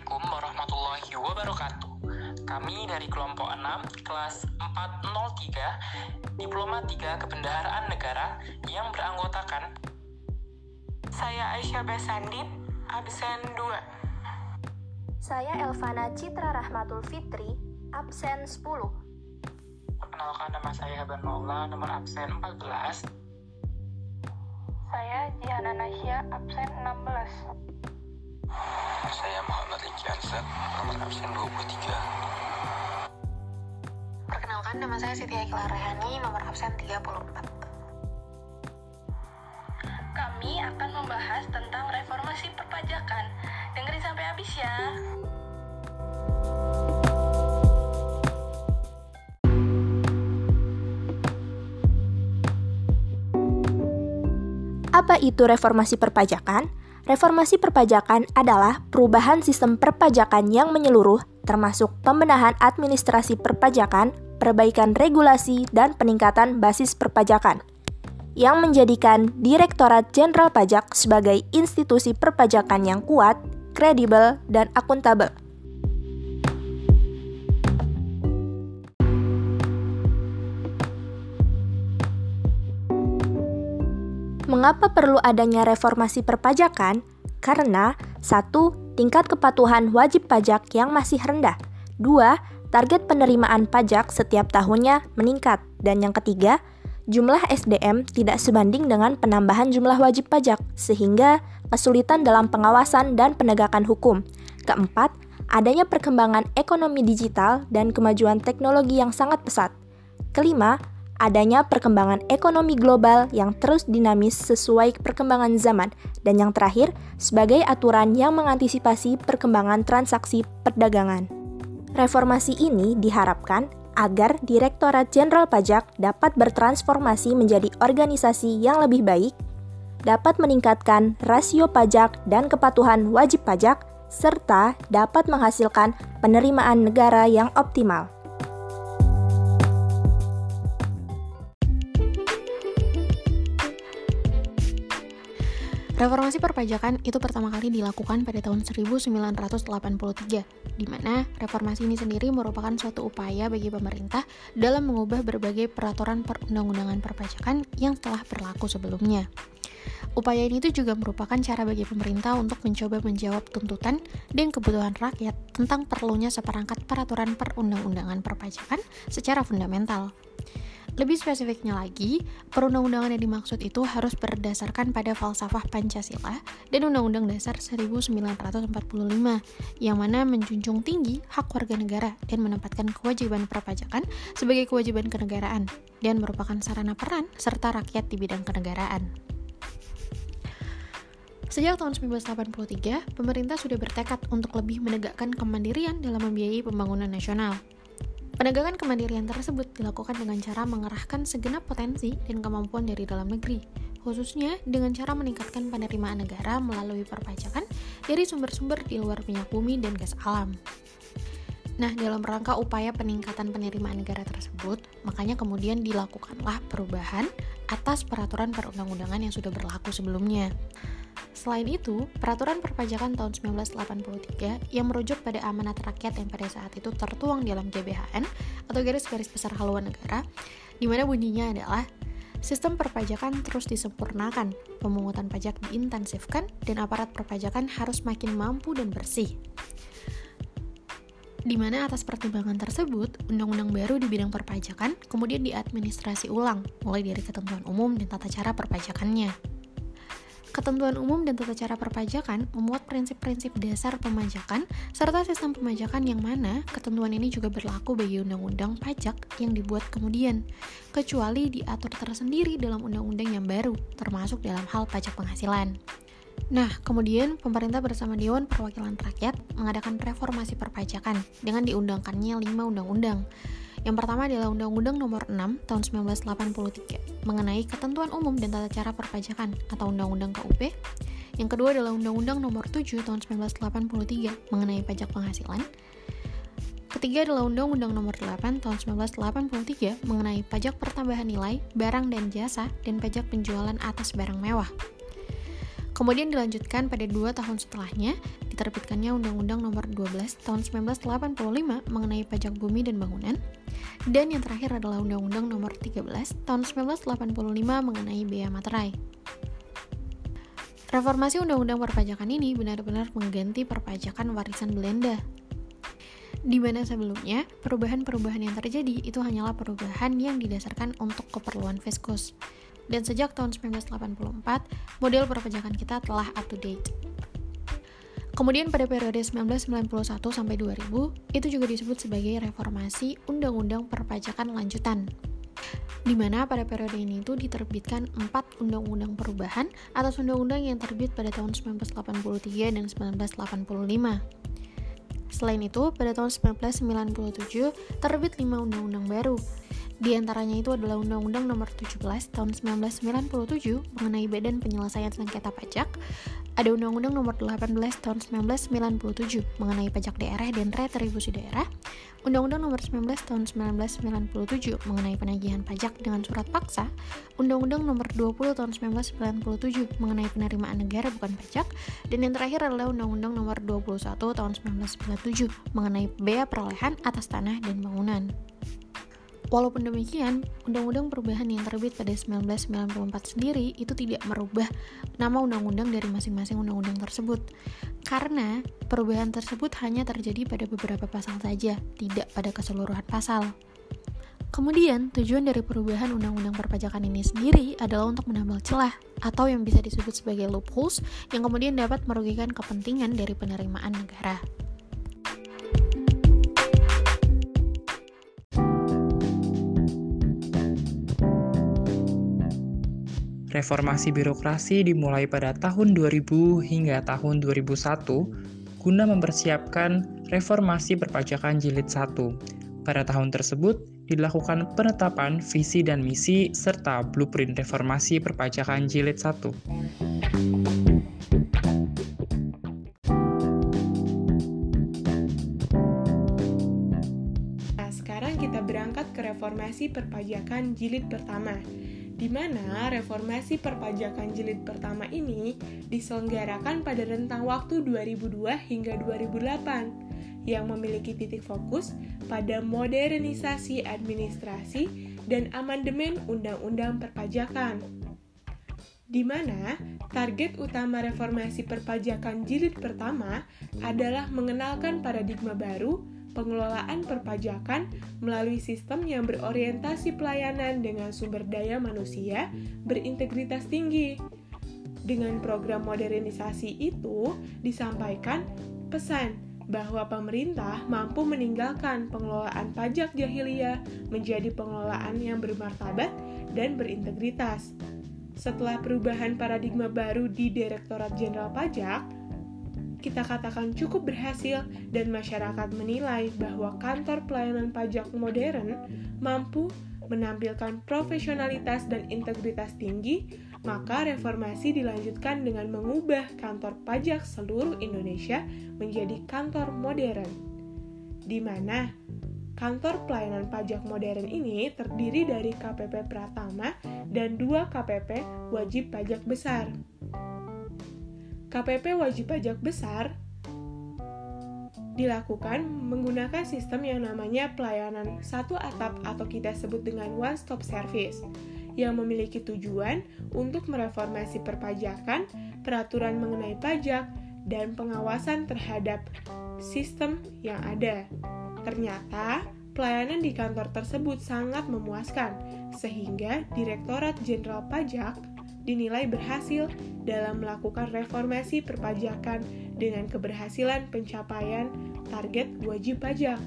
Assalamualaikum warahmatullahi wabarakatuh. Kami dari kelompok 6, kelas 403, Diploma 3 Kebendaharaan Negara yang beranggotakan Saya Aisyah Besandip, absen 2. Saya Elvana Citra Rahmatul Fitri, absen 10. Perkenalkan nama saya Haban Maula, nomor absen 14. Saya Jiana Nasya, absen 16. Saya Muhammad Arsad, nomor absen 23. Perkenalkan, nama saya Siti Aikla Rehani, nomor absen 34. Kami akan membahas tentang reformasi perpajakan. Dengerin sampai habis ya. Apa itu reformasi perpajakan? Reformasi perpajakan adalah perubahan sistem perpajakan yang menyeluruh, termasuk pembenahan administrasi perpajakan, perbaikan regulasi, dan peningkatan basis perpajakan, yang menjadikan Direktorat Jenderal Pajak sebagai institusi perpajakan yang kuat, kredibel, dan akuntabel. Mengapa perlu adanya reformasi perpajakan? Karena satu, tingkat kepatuhan wajib pajak yang masih rendah. Dua, target penerimaan pajak setiap tahunnya meningkat. Dan yang ketiga, jumlah SDM tidak sebanding dengan penambahan jumlah wajib pajak, sehingga kesulitan dalam pengawasan dan penegakan hukum. Keempat, adanya perkembangan ekonomi digital dan kemajuan teknologi yang sangat pesat. Kelima, adanya perkembangan ekonomi global yang terus dinamis sesuai perkembangan zaman, dan yang terakhir, sebagai aturan yang mengantisipasi perkembangan transaksi perdagangan. Reformasi ini diharapkan agar Direktorat Jenderal Pajak dapat bertransformasi menjadi organisasi yang lebih baik, dapat meningkatkan rasio pajak dan kepatuhan wajib pajak, serta dapat menghasilkan penerimaan negara yang optimal. Reformasi perpajakan itu pertama kali dilakukan pada tahun 1983, di mana reformasi ini sendiri merupakan suatu upaya bagi pemerintah dalam mengubah berbagai peraturan perundang-undangan perpajakan yang telah berlaku sebelumnya. Upaya ini itu juga merupakan cara bagi pemerintah untuk mencoba menjawab tuntutan dan kebutuhan rakyat tentang perlunya seperangkat peraturan perundang-undangan perpajakan secara fundamental. Lebih spesifiknya lagi, perundang-undangan yang dimaksud itu harus berdasarkan pada falsafah Pancasila dan Undang-Undang Dasar 1945 yang mana menjunjung tinggi hak warga negara dan menempatkan kewajiban perpajakan sebagai kewajiban kenegaraan dan merupakan sarana peran serta rakyat di bidang kenegaraan. Sejak tahun 1983, pemerintah sudah bertekad untuk lebih menegakkan kemandirian dalam membiayai pembangunan nasional. Penegakan kemandirian tersebut dilakukan dengan cara mengerahkan segenap potensi dan kemampuan dari dalam negeri, khususnya dengan cara meningkatkan penerimaan negara melalui perpajakan dari sumber-sumber di luar minyak bumi dan gas alam. Nah, dalam rangka upaya peningkatan penerimaan negara tersebut, makanya kemudian dilakukanlah perubahan atas peraturan perundang-undangan yang sudah berlaku sebelumnya. Selain itu, peraturan perpajakan tahun 1983 yang merujuk pada amanat rakyat yang pada saat itu tertuang dalam GBHN atau garis-garis besar haluan negara, di mana bunyinya adalah Sistem perpajakan terus disempurnakan, pemungutan pajak diintensifkan, dan aparat perpajakan harus makin mampu dan bersih. Di mana atas pertimbangan tersebut, undang-undang baru di bidang perpajakan kemudian diadministrasi ulang, mulai dari ketentuan umum dan tata cara perpajakannya. Ketentuan umum dan tata cara perpajakan memuat prinsip-prinsip dasar pemajakan serta sistem pemajakan yang mana ketentuan ini juga berlaku bagi undang-undang pajak yang dibuat kemudian, kecuali diatur tersendiri dalam undang-undang yang baru, termasuk dalam hal pajak penghasilan. Nah, kemudian pemerintah bersama Dewan Perwakilan Rakyat mengadakan reformasi perpajakan dengan diundangkannya lima undang-undang. Yang pertama adalah Undang-Undang Nomor 6 Tahun 1983 mengenai ketentuan umum dan tata cara perpajakan atau Undang-Undang KUP. Yang kedua adalah Undang-Undang Nomor 7 Tahun 1983 mengenai pajak penghasilan. Ketiga adalah Undang-Undang Nomor 8 Tahun 1983 mengenai pajak pertambahan nilai, barang dan jasa, dan pajak penjualan atas barang mewah. Kemudian dilanjutkan pada dua tahun setelahnya diterbitkannya Undang-Undang Nomor 12 Tahun 1985 mengenai pajak bumi dan bangunan, dan yang terakhir adalah Undang-Undang Nomor 13 Tahun 1985 mengenai bea materai. Reformasi Undang-Undang Perpajakan ini benar-benar mengganti perpajakan warisan Belanda. Di mana sebelumnya, perubahan-perubahan yang terjadi itu hanyalah perubahan yang didasarkan untuk keperluan fiskus. Dan sejak tahun 1984, model perpajakan kita telah up to date. Kemudian pada periode 1991 sampai 2000, itu juga disebut sebagai reformasi Undang-Undang Perpajakan Lanjutan di mana pada periode ini itu diterbitkan empat undang-undang perubahan atas undang-undang yang terbit pada tahun 1983 dan 1985. Selain itu, pada tahun 1997 terbit lima undang-undang baru. Di antaranya itu adalah Undang-Undang Nomor 17 Tahun 1997 mengenai Badan Penyelesaian Sengketa Pajak, ada Undang-Undang Nomor 18 Tahun 1997 mengenai pajak daerah dan retribusi daerah, Undang-Undang Nomor 19 Tahun 1997 mengenai penagihan pajak dengan surat paksa, Undang-Undang Nomor 20 Tahun 1997 mengenai penerimaan negara bukan pajak, dan yang terakhir adalah Undang-Undang Nomor 21 Tahun 1997 mengenai bea perolehan atas tanah dan bangunan. Walaupun demikian, undang-undang perubahan yang terbit pada 1994 sendiri itu tidak merubah nama undang-undang dari masing-masing undang-undang tersebut. Karena perubahan tersebut hanya terjadi pada beberapa pasal saja, tidak pada keseluruhan pasal. Kemudian, tujuan dari perubahan undang-undang perpajakan ini sendiri adalah untuk menambal celah atau yang bisa disebut sebagai loopholes yang kemudian dapat merugikan kepentingan dari penerimaan negara. Reformasi birokrasi dimulai pada tahun 2000 hingga tahun 2001 guna mempersiapkan reformasi perpajakan jilid 1. Pada tahun tersebut dilakukan penetapan visi dan misi serta blueprint reformasi perpajakan jilid 1. Nah, sekarang kita berangkat ke reformasi perpajakan jilid pertama di mana reformasi perpajakan jilid pertama ini diselenggarakan pada rentang waktu 2002 hingga 2008 yang memiliki titik fokus pada modernisasi administrasi dan amandemen undang-undang perpajakan. Di mana target utama reformasi perpajakan jilid pertama adalah mengenalkan paradigma baru pengelolaan perpajakan melalui sistem yang berorientasi pelayanan dengan sumber daya manusia berintegritas tinggi. Dengan program modernisasi itu disampaikan pesan bahwa pemerintah mampu meninggalkan pengelolaan pajak jahiliyah menjadi pengelolaan yang bermartabat dan berintegritas. Setelah perubahan paradigma baru di Direktorat Jenderal Pajak, kita katakan cukup berhasil dan masyarakat menilai bahwa kantor pelayanan pajak modern mampu menampilkan profesionalitas dan integritas tinggi, maka reformasi dilanjutkan dengan mengubah kantor pajak seluruh Indonesia menjadi kantor modern. Di mana kantor pelayanan pajak modern ini terdiri dari KPP Pratama dan dua KPP wajib pajak besar. KPP wajib pajak besar dilakukan menggunakan sistem yang namanya pelayanan satu atap atau kita sebut dengan one stop service yang memiliki tujuan untuk mereformasi perpajakan, peraturan mengenai pajak, dan pengawasan terhadap sistem yang ada. Ternyata, pelayanan di kantor tersebut sangat memuaskan, sehingga Direktorat Jenderal Pajak dinilai berhasil dalam melakukan reformasi perpajakan dengan keberhasilan pencapaian target wajib pajak.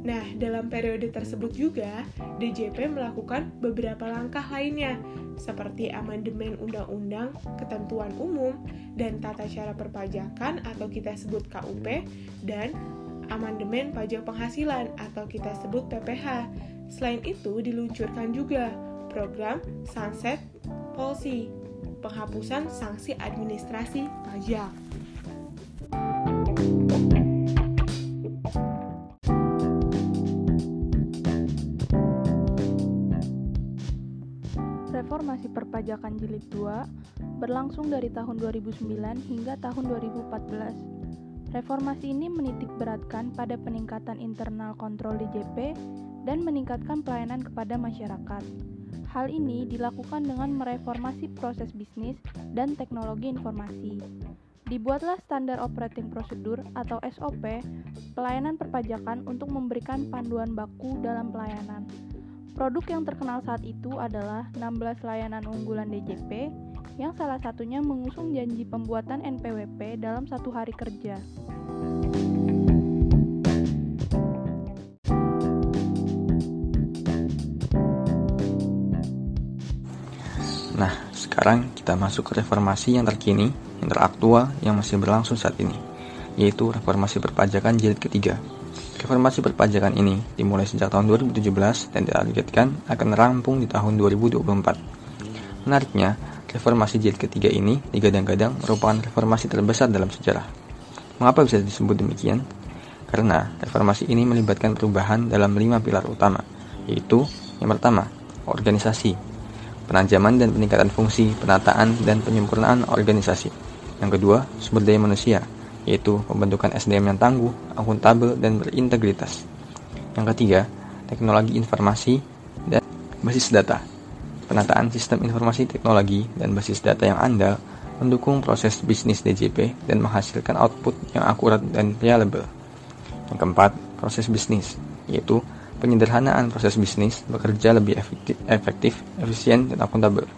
Nah, dalam periode tersebut juga, DJP melakukan beberapa langkah lainnya, seperti amandemen undang-undang, ketentuan umum, dan tata cara perpajakan atau kita sebut KUP, dan amandemen pajak penghasilan atau kita sebut PPH. Selain itu, diluncurkan juga program Sunset Policy, penghapusan sanksi administrasi pajak. Reformasi perpajakan jilid 2 berlangsung dari tahun 2009 hingga tahun 2014 Reformasi ini menitik beratkan pada peningkatan internal kontrol DJP dan meningkatkan pelayanan kepada masyarakat. Hal ini dilakukan dengan mereformasi proses bisnis dan teknologi informasi. Dibuatlah standar operating procedure atau SOP pelayanan perpajakan untuk memberikan panduan baku dalam pelayanan. Produk yang terkenal saat itu adalah 16 layanan unggulan DJP yang salah satunya mengusung janji pembuatan NPWP dalam satu hari kerja. Sekarang kita masuk ke reformasi yang terkini, yang teraktual, yang masih berlangsung saat ini, yaitu reformasi perpajakan jilid ketiga. Reformasi perpajakan ini dimulai sejak tahun 2017 dan ditargetkan akan rampung di tahun 2024. Menariknya, Reformasi jilid ketiga ini digadang-gadang merupakan reformasi terbesar dalam sejarah. Mengapa bisa disebut demikian? Karena reformasi ini melibatkan perubahan dalam lima pilar utama, yaitu yang pertama, organisasi, penajaman dan peningkatan fungsi, penataan dan penyempurnaan organisasi. Yang kedua, sumber daya manusia, yaitu pembentukan SDM yang tangguh, akuntabel, dan berintegritas. Yang ketiga, teknologi informasi dan basis data, penataan sistem informasi teknologi dan basis data yang andal mendukung proses bisnis DJP dan menghasilkan output yang akurat dan reliable. Yang keempat, proses bisnis, yaitu penyederhanaan proses bisnis bekerja lebih efektif, efektif efisien, dan akuntabel.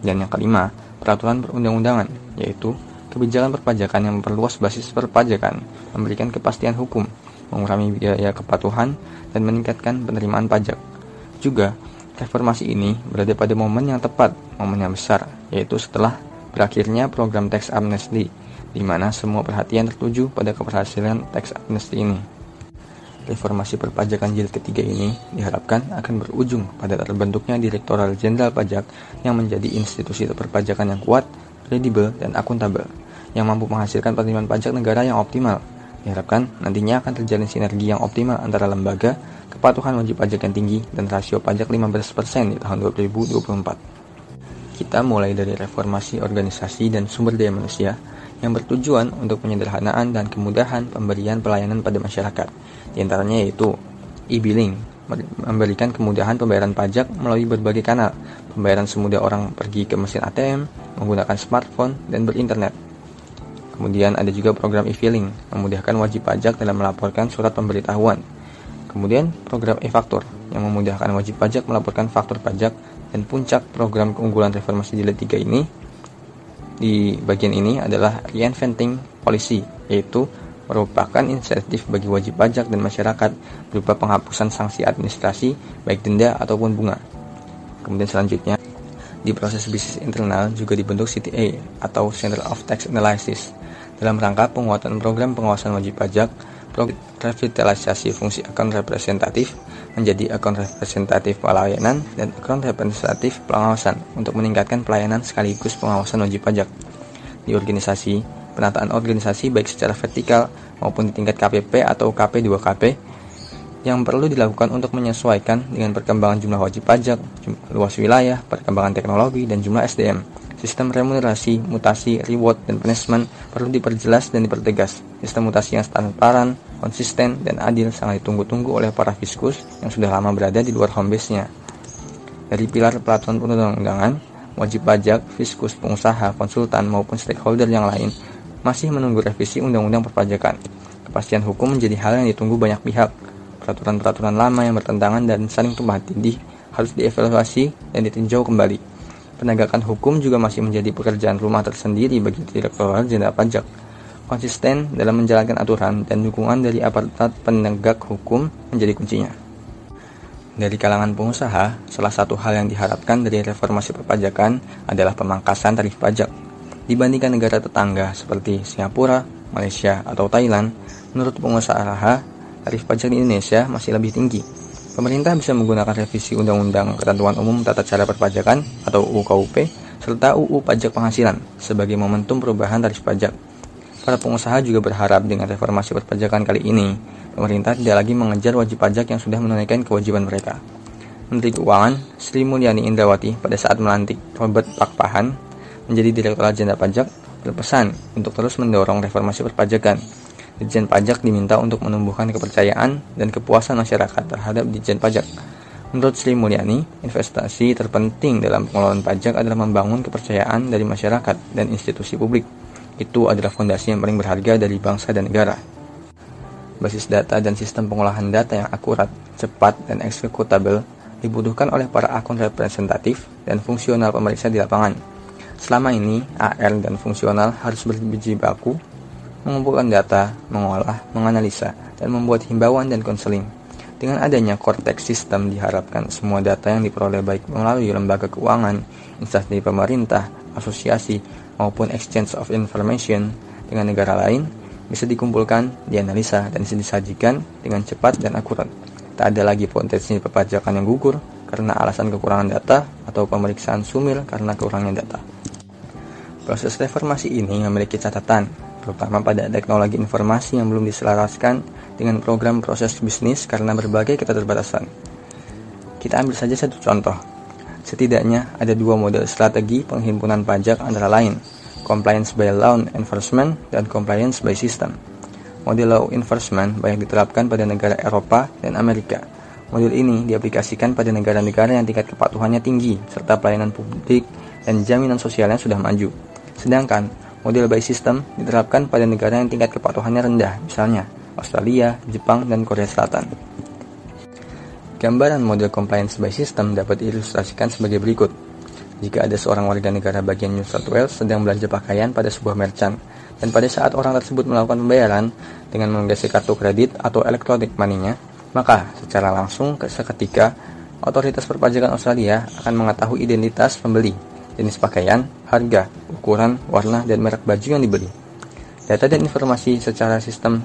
Dan yang kelima, peraturan perundang-undangan, yaitu kebijakan perpajakan yang memperluas basis perpajakan, memberikan kepastian hukum, mengurangi biaya kepatuhan, dan meningkatkan penerimaan pajak. Juga, Reformasi ini berada pada momen yang tepat, momen yang besar, yaitu setelah berakhirnya program tax amnesty, di mana semua perhatian tertuju pada keberhasilan tax amnesty ini. Reformasi perpajakan jilid ketiga ini diharapkan akan berujung pada terbentuknya Direktoral Jenderal Pajak yang menjadi institusi perpajakan yang kuat, kredibel, dan akuntabel, yang mampu menghasilkan penerimaan pajak negara yang optimal. Diharapkan nantinya akan terjalin sinergi yang optimal antara lembaga, kepatuhan wajib pajak yang tinggi, dan rasio pajak 15% di tahun 2024. Kita mulai dari reformasi organisasi dan sumber daya manusia yang bertujuan untuk penyederhanaan dan kemudahan pemberian pelayanan pada masyarakat. Di antaranya yaitu e-billing, memberikan kemudahan pembayaran pajak melalui berbagai kanal, pembayaran semudah orang pergi ke mesin ATM, menggunakan smartphone, dan berinternet. Kemudian ada juga program e-filing, memudahkan wajib pajak dalam melaporkan surat pemberitahuan Kemudian program e-faktur yang memudahkan wajib pajak melaporkan faktur pajak dan puncak program keunggulan reformasi jilid 3 ini di bagian ini adalah reinventing policy yaitu merupakan insentif bagi wajib pajak dan masyarakat berupa penghapusan sanksi administrasi baik denda ataupun bunga. Kemudian selanjutnya di proses bisnis internal juga dibentuk CTA atau Center of Tax Analysis dalam rangka penguatan program pengawasan wajib pajak revitalisasi fungsi akun representatif menjadi akun representatif pelayanan dan akun representatif pengawasan untuk meningkatkan pelayanan sekaligus pengawasan wajib pajak di organisasi, penataan organisasi baik secara vertikal maupun di tingkat KPP atau KP2KP yang perlu dilakukan untuk menyesuaikan dengan perkembangan jumlah wajib pajak, luas wilayah, perkembangan teknologi, dan jumlah SDM. Sistem remunerasi, mutasi, reward, dan punishment perlu diperjelas dan dipertegas. Sistem mutasi yang transparan, konsisten, dan adil sangat ditunggu-tunggu oleh para fiskus yang sudah lama berada di luar home base-nya. Dari pilar peraturan perundang-undangan, wajib pajak, fiskus, pengusaha, konsultan, maupun stakeholder yang lain masih menunggu revisi undang-undang perpajakan. Kepastian hukum menjadi hal yang ditunggu banyak pihak. Peraturan-peraturan lama yang bertentangan dan saling tumpah tindih harus dievaluasi dan ditinjau kembali. Penegakan hukum juga masih menjadi pekerjaan rumah tersendiri bagi Direktorat Jenderal Pajak konsisten dalam menjalankan aturan dan dukungan dari aparat penegak hukum menjadi kuncinya. Dari kalangan pengusaha, salah satu hal yang diharapkan dari reformasi perpajakan adalah pemangkasan tarif pajak. Dibandingkan negara tetangga seperti Singapura, Malaysia, atau Thailand, menurut pengusaha, tarif pajak di Indonesia masih lebih tinggi. Pemerintah bisa menggunakan revisi Undang-Undang Ketentuan Umum Tata Cara Perpajakan atau UU KUP serta UU Pajak Penghasilan sebagai momentum perubahan tarif pajak Para pengusaha juga berharap dengan reformasi perpajakan kali ini, pemerintah tidak lagi mengejar wajib pajak yang sudah menunaikan kewajiban mereka. Menteri Keuangan Sri Mulyani Indrawati pada saat melantik Robert Pakpahan menjadi Direktur Jenderal Pajak berpesan untuk terus mendorong reformasi perpajakan. Ditjen Pajak diminta untuk menumbuhkan kepercayaan dan kepuasan masyarakat terhadap Ditjen Pajak. Menurut Sri Mulyani, investasi terpenting dalam pengelolaan pajak adalah membangun kepercayaan dari masyarakat dan institusi publik. Itu adalah fondasi yang paling berharga dari bangsa dan negara. Basis data dan sistem pengolahan data yang akurat, cepat, dan eksekutabel dibutuhkan oleh para akun representatif dan fungsional pemeriksa di lapangan. Selama ini, AR dan fungsional harus berjibaku mengumpulkan data, mengolah, menganalisa, dan membuat himbauan dan konseling. Dengan adanya Cortex System diharapkan semua data yang diperoleh baik melalui lembaga keuangan, instansi pemerintah, asosiasi, maupun exchange of information dengan negara lain bisa dikumpulkan, dianalisa, dan disajikan dengan cepat dan akurat. Tak ada lagi potensi perpajakan yang gugur karena alasan kekurangan data atau pemeriksaan sumir karena kurangnya data. Proses reformasi ini memiliki catatan, terutama pada teknologi informasi yang belum diselaraskan dengan program proses bisnis karena berbagai keterbatasan. Kita ambil saja satu contoh. Setidaknya ada dua model strategi penghimpunan pajak antara lain, compliance by law enforcement dan compliance by system. Model law enforcement banyak diterapkan pada negara Eropa dan Amerika. Model ini diaplikasikan pada negara-negara yang tingkat kepatuhannya tinggi serta pelayanan publik dan jaminan sosialnya sudah maju. Sedangkan model by system diterapkan pada negara yang tingkat kepatuhannya rendah, misalnya Australia, Jepang, dan Korea Selatan. Gambaran model compliance by system dapat diilustrasikan sebagai berikut. Jika ada seorang warga negara bagian New South Wales sedang belanja pakaian pada sebuah merchant, dan pada saat orang tersebut melakukan pembayaran dengan menggeser kartu kredit atau electronic money-nya, maka secara langsung seketika otoritas perpajakan Australia akan mengetahui identitas pembeli jenis pakaian, harga, ukuran, warna, dan merek baju yang dibeli. Data dan informasi secara sistem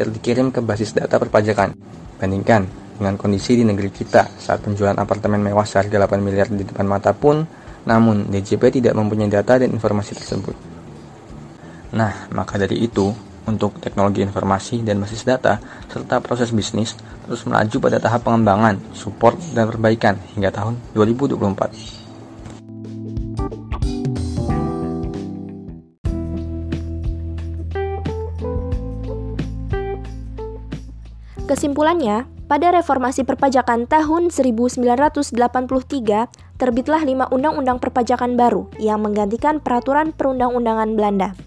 dikirim ke basis data perpajakan. Bandingkan dengan kondisi di negeri kita saat penjualan apartemen mewah seharga 8 miliar di depan mata pun, namun DJP tidak mempunyai data dan informasi tersebut. Nah, maka dari itu, untuk teknologi informasi dan basis data, serta proses bisnis terus melaju pada tahap pengembangan, support, dan perbaikan hingga tahun 2024. Kesimpulannya, pada reformasi perpajakan tahun 1983, terbitlah lima undang-undang perpajakan baru yang menggantikan peraturan perundang-undangan Belanda.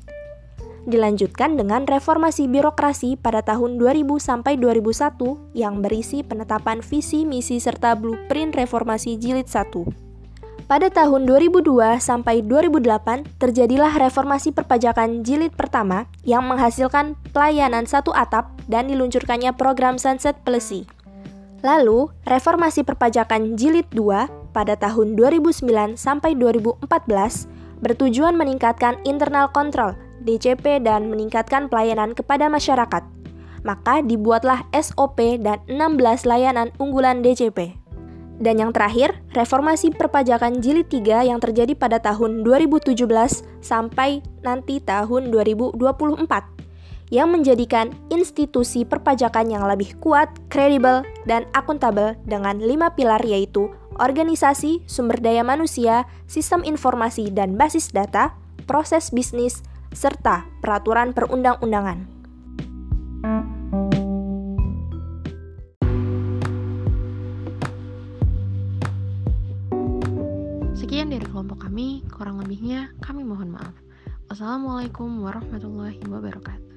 Dilanjutkan dengan reformasi birokrasi pada tahun 2000 sampai 2001 yang berisi penetapan visi misi serta blueprint reformasi jilid 1. Pada tahun 2002 sampai 2008 terjadilah reformasi perpajakan jilid pertama yang menghasilkan pelayanan satu atap dan diluncurkannya program Sunset Plesi. Lalu, reformasi perpajakan jilid 2 pada tahun 2009 sampai 2014 bertujuan meningkatkan internal control DCP dan meningkatkan pelayanan kepada masyarakat. Maka dibuatlah SOP dan 16 layanan unggulan DCP. Dan yang terakhir, reformasi perpajakan jilid 3 yang terjadi pada tahun 2017 sampai nanti tahun 2024 yang menjadikan institusi perpajakan yang lebih kuat, kredibel, dan akuntabel dengan lima pilar yaitu organisasi, sumber daya manusia, sistem informasi dan basis data, proses bisnis, serta peraturan perundang-undangan. Dari kelompok kami, kurang lebihnya kami mohon maaf. Wassalamualaikum warahmatullahi wabarakatuh.